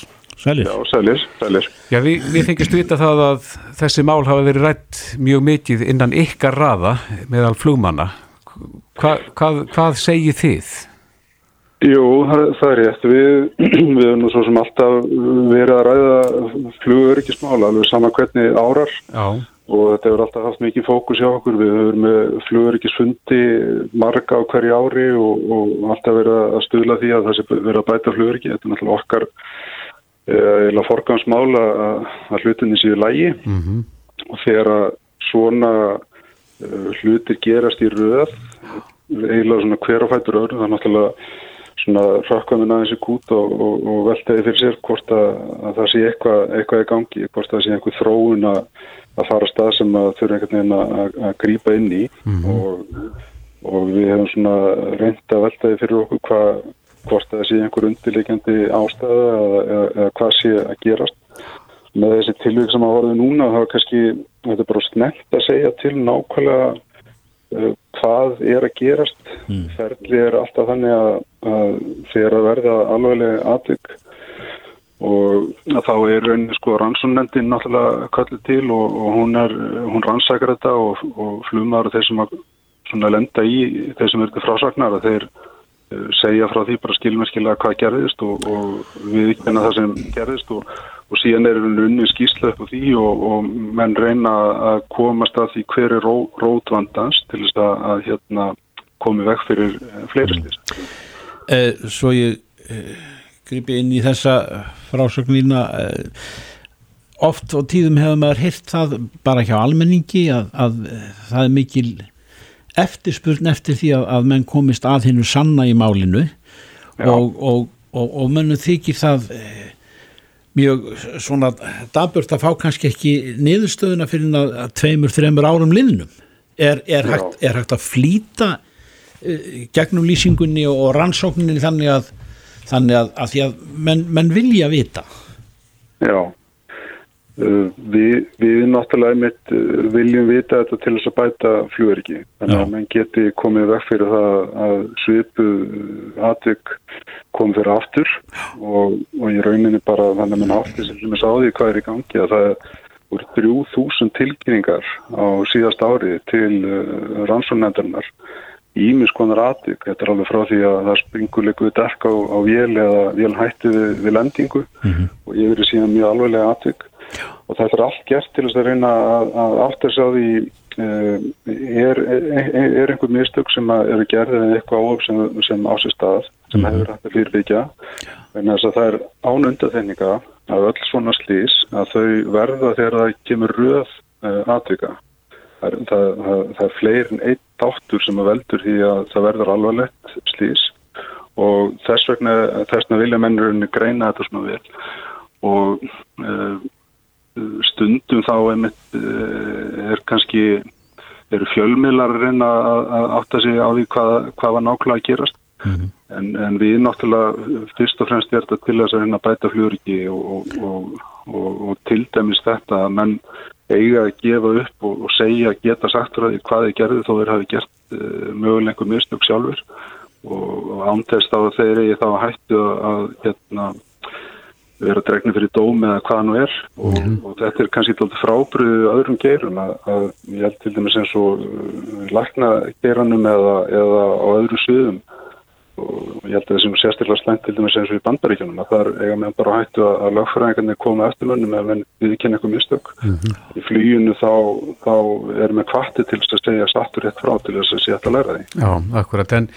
sælir Já, sælir, sælir. Já, við, við þykist vita það að þessi mál hafa verið rætt mjög mikið innan ykkar raða meðal flugmanna Hva, hvað, hvað segir þið? Jú, það, það er rétt. Við, við erum nú svo sem alltaf verið að ræða flugöryggismála, alveg sama hvernig árar Já, og þetta hefur alltaf haft mikið fókus hjá okkur. Við höfum með flugöryggisfundi marga á hverju ári og, og alltaf verið að stuðla því að það sé verið að bæta flugöryggi. Þetta er náttúrulega okkar eða forgangsmála að, að hlutinni séu lægi mm og þegar að svona uh, hlutir gerast í röð eiginlega svona hver á fætur öðru það er náttúrulega svona rökkamin aðeins í kút og, og, og veltaði fyrir sér hvort að, að það sé eitthvað, eitthvað í gangi, hvort það sé einhver þróun að, að fara að stað sem að þurfa einhvern veginn að, að grípa inn í. Og, og við hefum svona reynd að veltaði fyrir okkur hvað hvort það sé einhver undirleikjandi ástæða eða, eða, eða hvað sé að gerast. Með þessi tilvík sem að vorði núna þá er kannski, þetta er bara snett að segja til nákvæmlega uh, hvað er að gerast. Ferli er alltaf þannig að, að þegar að verða alveglega atvik og að þá er rauninni sko rannsónendin náttúrulega kallið til og, og hún er, hún rannsakar þetta og, og flumar þeir sem að lenda í, þeir sem eru til frásagnar að þeir segja frá því bara skilmerkilega hvað gerðist og, og við ekki það sem gerðist og, og síðan er unni skýrsla upp á því og, og menn reyna að komast að því hver er ró, rótvandans til þess að, að hérna, komi vekk fyrir fleiri slýst. eh, Svo ég eh, gripi inn í þessa frásögnina eh, oft og tíðum hefur maður hýrt það bara hjá almenningi að, að það er mikil eftirspurn eftir því að, að menn komist að hinnu sanna í málinu og, og, og, og mönnum þykir það eh, mjög svona daburt að fá kannski ekki niðurstöðuna fyrir að, að tveimur, þreimur árum liðnum. Er, er, hægt, er hægt að flýta uh, gegnum lýsingunni og, rannsókninni þannig að þannig að, að því að menn, menn vilja vita? Já, við, við náttúrulega mitt uh, viljum vita þetta til þess að bæta flugverki. Þannig að menn geti komið vekk fyrir það að svipu atvik kom fyrir aftur og, og í rauninni bara þannig að menn átti sem sem er sáði hvað er í gangi að það voru 3000 tilkynningar á síðast ári til uh, rannsóknendarinnar ímis konar atvik. Þetta er alveg frá því að það springur líkuð dekka á, á vél eða vél hætti við, við lendingu og ég verið síðan mjög alveglega atvik og þetta er allt gert til þess að reyna að, að átt þess að því uh, er, er, er einhver mistök sem að eru gerðið eða eitthvað áhug sem, sem á sér stað sem hefur hægt að fyrirbyggja. En þess að það er ánundaþenninga að öll svona slís að þau verða þegar það kemur röð uh, atvika. Það það, það, það er fleiri en einn þáttur sem að veldur því að það verður alvarlegt slís og þess vegna, þess vegna vilja mennurinn greina þetta svona vel. Og uh, stundum þá einmitt eh, er kannski eru fjölmiðlar að reyna að, að átta sig á því hvað, hvað var nákvæmlega að gerast. En, en við náttúrulega fyrst og fremst er þetta til þess að reyna að bæta fljóriki og, og, og, og, og til dæmis þetta að menn eiga að gefa upp og, og segja geta sagt frá því hvað þeir gerðu þó þeir hafi gert uh, mögulega einhver mistök sjálfur og, ántest á að þeir eigi þá að hættu að, að hérna, vera dregni fyrir dóm eða hvað nú er. Og, og þetta er kannski alltaf frábriðu öðrum geirum að, að ég held til dæmis eins og uh, lækna geiranum eða, eða á öðru sviðum og ég held að þessum sérstaklega slæmt til dæmis eins og í bandaríkjunum að það er eiga meðan bara hættu að, að lögfræðingarnir koma eftirlönnum eða við kynna eitthvað mistök. Í flýjunu þá, þá er með kvatti til að segja sattur rétt frá til þess að sé að læra því. Já, akkurat, en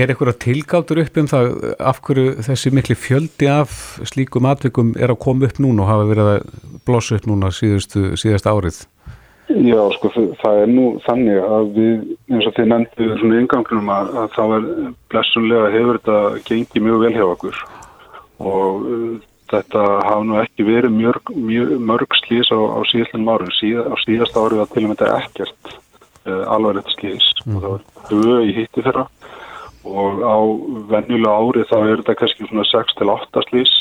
er eitthvað tilgáttur upp um það af hverju þessi mikli fjöldi af slíkum atvikum er að koma upp núna og hafa verið að blossa upp núna síðustu, síðast árið? Já, sko, það er nú þannig að við, eins og þið nefndu svona yngangnum að, að þá er blessunlega hefur þetta gengið mjög vel hjá okkur. Og uh, þetta hafa nú ekki verið mörg, mjög, mörg slís á, á síðastlunum árum. Síða, á síðast árið var til og með þetta ekkert uh, alvarlegt slís og það var döð í hitti fyrra og á venjulega árið þá er þetta kannski svona 6-8 slís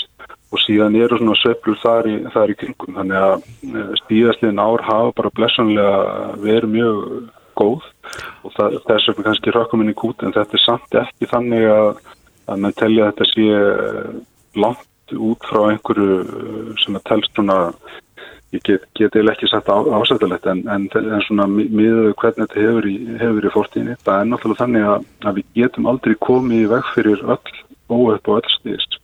og síðan eru svona sveiflur þar í, þar í kringum. Þannig að stíðasliðin ár hafa bara blessanlega verið mjög góð. Og það, þess vegna kannski rökkuminn í kút en þetta er samt ekki þannig að, að mann telja að þetta sé langt út frá einhverju sem að telst svona ég get, get eða ekki sagt ásættilegt en, en, en svona miður hvernig þetta hefur í, í fórtíðinni það er náttúrulega þannig að, að við getum aldrei komið í veg fyrir öll óöpp og öll stíðist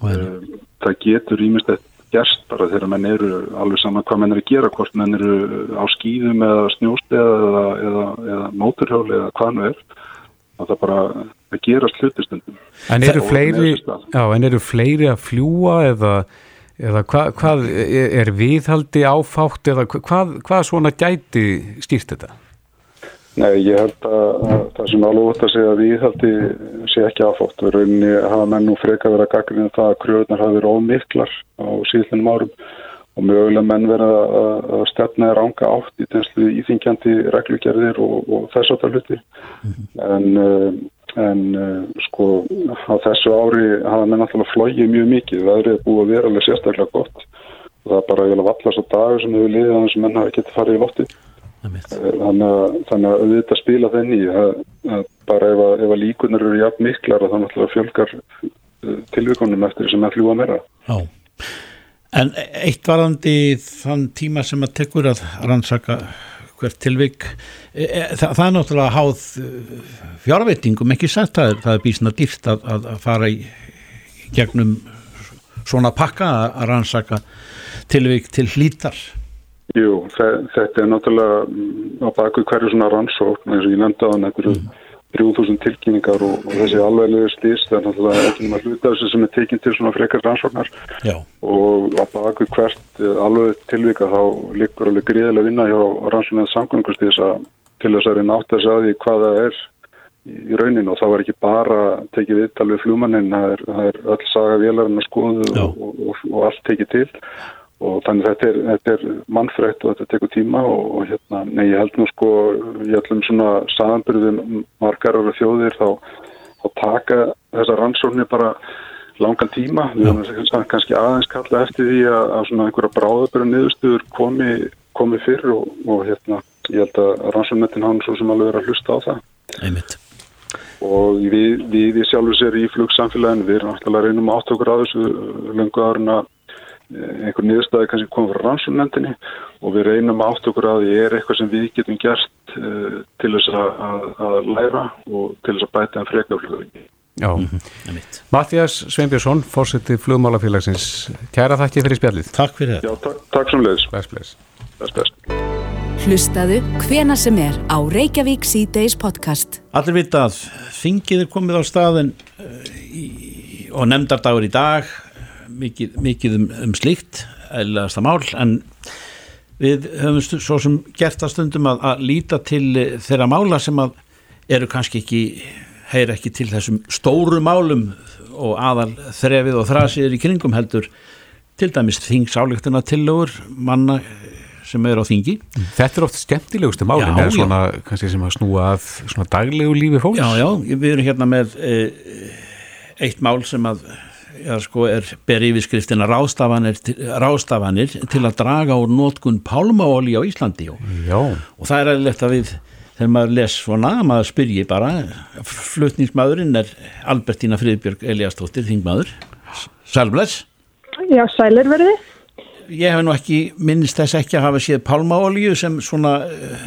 það getur ímestett gerst bara þegar menn eru alveg saman hvað menn eru að gera, hvort menn eru á skýðum eða snjósteða eða, eða, eða móturhjóli eða hvað nú er. Og það bara að gera slutistundum En en eru fleiri að fljúa eða, eða hvað, hvað er viðhaldi áfátt eða hvað, hvað svona gæti stýrt þetta? Nei, ég held að, að það sem alveg ótt að segja að viðhaldi sé ekki áfátt. Við rauninni hafa menn nú freka verið að gagnina það að kröðunar hafi verið ómiklar á síðlunum árum og mögulega menn verið að, að stefna er ánga átt í tenslu íþingjandi reglugerðir og, og þess að það hluti. En, en sko á þessu ári hafa menn alltaf flóið mjög mikið. Það er búið að vera alveg sérstaklega gott það er bara að vallast á dagur sem hefur liðið að þessum menn hafi getið farið í loftið. Þannig að, þannig að auðvitað spila þenni að, að bara ef að, að líkunar eru jafn miklar að það náttúrulega fjölgar tilvíkonum eftir sem að fljúa meira. Já, en eitt varandi þann tíma sem að tekur að rannsaka hvert tilvík, e, e, það, það er náttúrulega háð fjárveitingum, ekki sagt, það er, það er bísna dýrt að, að fara í gegnum svona pakka að rannsaka tilvík til hlítar. Jú, þetta er náttúrulega á baku hverju svona rannsókn eins og ég nefndi á hann, þetta eru 3000 tilkynningar og, og þessi alveglegu stýst það er náttúrulega ekki náttúrulega hluta þessu sem er tekinn til svona frekar rannsóknar. Já. og á baku hvert alveg tilvika þá liggur alveg gríðilega vinna hjá rannsóknarnas samgöngust til þess að reyna átt að segja því hvað það er í rauninu og þá var ekki bara tekið viðtal við fljómaninn, það er, það er öll saga vélarinn að skoðu og, og, og allt tekið til og þannig þetta er, þetta er mannfrætt og þetta tekur tíma og, og hérna, nei ég held nú sko ég ætlum svona saðanbyrðum margar ára þjóðir þá, þá taka þessa rannsóknir bara langan tíma, erum kannski aðeins kalla eftir því að, að svona einhverja bráðabæra niðurstuður komi, komi fyrr og, og hérna ég held að rannsóknettin hann svo sem alveg er að hlusta á það. Einmitt. og við, við, við sjálfur sér í flugsamfélagin, við erum alltaf að reynum átt okkur að þessu lengu árin að einhver niðurstaði kannski komið frá rannsóknendinni og við reynum átt okkur að því er eitthvað sem við getum gert uh, til þess að, að, að læra og til þess að bæta en frekaflugðingi. Já, mm -hmm. Mattias Sveinbjörnsson, fórseti flugmálafélagsins, kæra þakki fyrir spjallið. Takk fyrir þetta. Já, takk, takk sem leiðis. Bless, bless. Bless, bless. Hlustaðu hvena sem er á Reykjavík C-Days podcast. Allir vita að þingið er komið á staðin og nefndardagur í dag mikið, mikið um, um slíkt eðlaðasta mál en við höfum svo sem gert að stundum að, að líta til þeirra mála sem að eru kannski ekki heyra ekki til þessum stóru málum og aðal þrefið og þrasiður í kringum heldur til dæmis þingsáleiktuna tillögur manna sem er á þingi. Þetta er oft skemmtilegustu málin Já, svona, kannski sem að snúa að svona daglegu lífi fólks. Já, já, við erum hérna með e, eitt mál sem að já, sko, er ber yfirskriftina rástafanir, rástafanir til að draga úr nótkun pálmaóli á Íslandi og, Já. og það er aðlegt að við þegar maður les svona, maður spyrji bara flutningsmaðurinn er Albertína Friðbjörg Eliastóttir, þingmaður Sælbless Já, sælir verði. Ég hef nú ekki, minnist þess ekki að hafa séð pálmaolíu sem svona uh,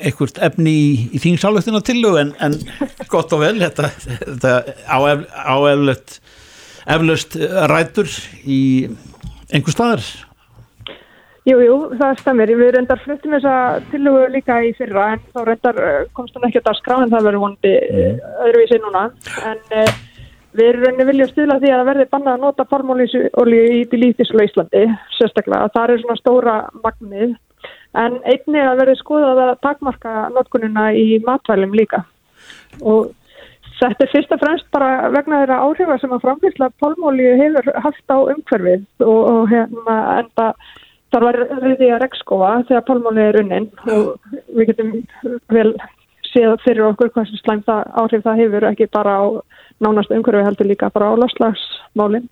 einhvert efni í, í þingsáleiktina tillu en, en gott og vel þetta, þetta á eflust eflaust rætur í einhver staðar Jú, jú, það stemir. Við reyndar fluttum þessa tillugu líka í fyrra en þá reyndar uh, komst hann ekki að skrá en það verður vonandi mm. öðruvísi núna. En uh, við reyndar viljum stila því að það verði bannað að nota palmólíu í í Íslandi, sérstaklega. Það er svona stóra magnið. En einni að verði skoðað að takmarka notkunina í matvælum líka. Og þetta er fyrst og fremst bara vegna þeirra áhrifa sem að framfylgla palmólíu hefur haft á umhverfið og, og hérna enda þar var reyði að rekskóa þegar pálmáli er unnin. Og við getum vel séð fyrir okkur hvað sem slæmt það áhrif það hefur ekki bara á nánast umhverfi heldur líka bara á loslagsmálin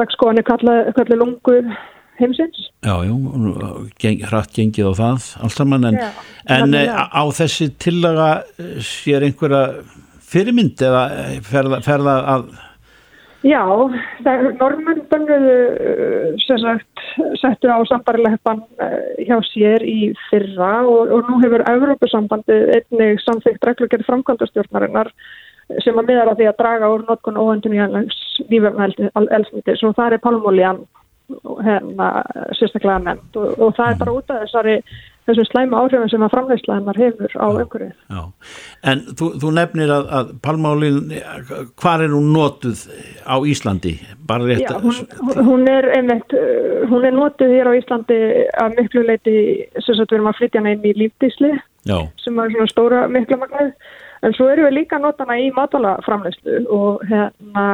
rekskóan er kallið kalli lungu heimsins Já, jú, geng, hratt gengið á það alls saman en, Já, en nefnilega. á þessi tillaga eh, sér einhverja fyrirmynd eða ferða, ferða að Já, normenn bönnuðu sem sagt settu á sambarilegt hjá sér í fyrra og, og nú hefur Evrópusambandi einnig samþygt reglugjörð framkvæmdastjórnarinnar sem að miðar á því að draga úr notkun óhendun í lífefnælsmiti svo það er palmólían hérna sérstaklega nefnt og, og það er bara út af þessari þessum slæma áhrifin sem að framleysla hennar hefur á umhverju. Já, en þú, þú nefnir að, að palmálin, hvað er hún notuð á Íslandi? Já, hún, hún er einmitt, uh, hún er notuð hér á Íslandi að miklu leiti, sem sagt við erum að flytja hana inn í lífdísli, Já. sem er svona stóra mikla magnaði, en svo erum við líka að nota hana í matalaframleyslu og, hérna,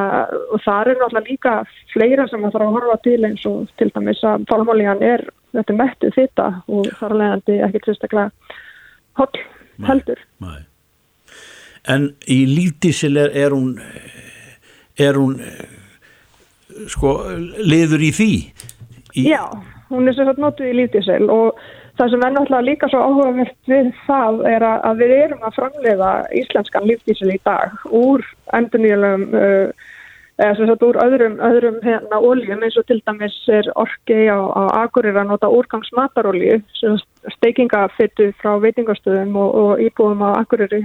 og það er náttúrulega líka fleira sem að þarf að horfa til eins og til dæmis að palmálían er þetta mettuð þitta og þar leðandi ekkert sérstaklega holl heldur. Nei. En í lífdísil er, er hún er hún sko liður í því? Í... Já, hún er sérstaklega notuð í lífdísil og það sem er náttúrulega líka svo áhugavert við það er að, við erum að framleiða íslenskan lífdísil í dag úr endurnýjulegum uh, eða sem sagt úr öðrum, öðrum hérna oljum eins og til dæmis er orkei á, á Agurir að nota úrgangsmatarolju steikingafittu frá veitingastöðum og, og íbúðum á Aguriri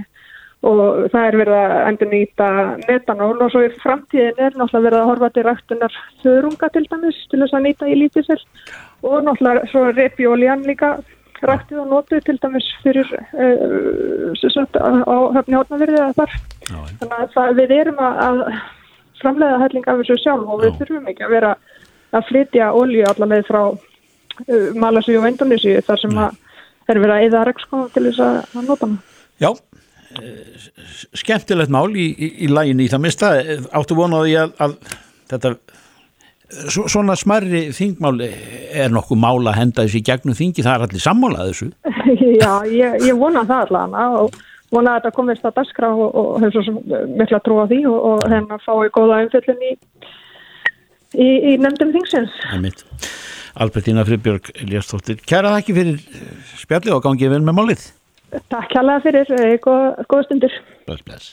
og það er verið að endur nýta metanól og svo í framtíðin er náttúrulega verið að horfa til ræktunar þörunga til dæmis til þess að nýta í lítisel og náttúrulega svo repjóljan líka ræktið og notuð til dæmis fyrir uh, sagt, á höfni hátnaverðið að þar. Já, þannig að það, við erum að, að framleiða helling af þessu sjálf og við þurfum ekki að vera að flytja olju allaveg frá uh, Malasíu og Indonésiu þar sem að er verið að eða rekskóðum til þess að, að nota hana. Já, skemmtilegt mál í, í, í lægin í það mista. Áttu vonaði að, að þetta svona smarri þingmál er nokkuð mál að henda þessi í gegnum þingi, það er allir sammálað þessu. Já, ég, ég vona það allavega og vona að þetta komist að daskra og, og hefur svo mikla trú á því og, og hérna fái góða umfjöllin í, í, í nefndum þingsins. Það er mitt. Albertína Friðbjörg Eliastóttir, kæra þakki fyrir spjallið og gangið vel með málið. Takk kærlega fyrir, góða, góða stundir. Bless, bless.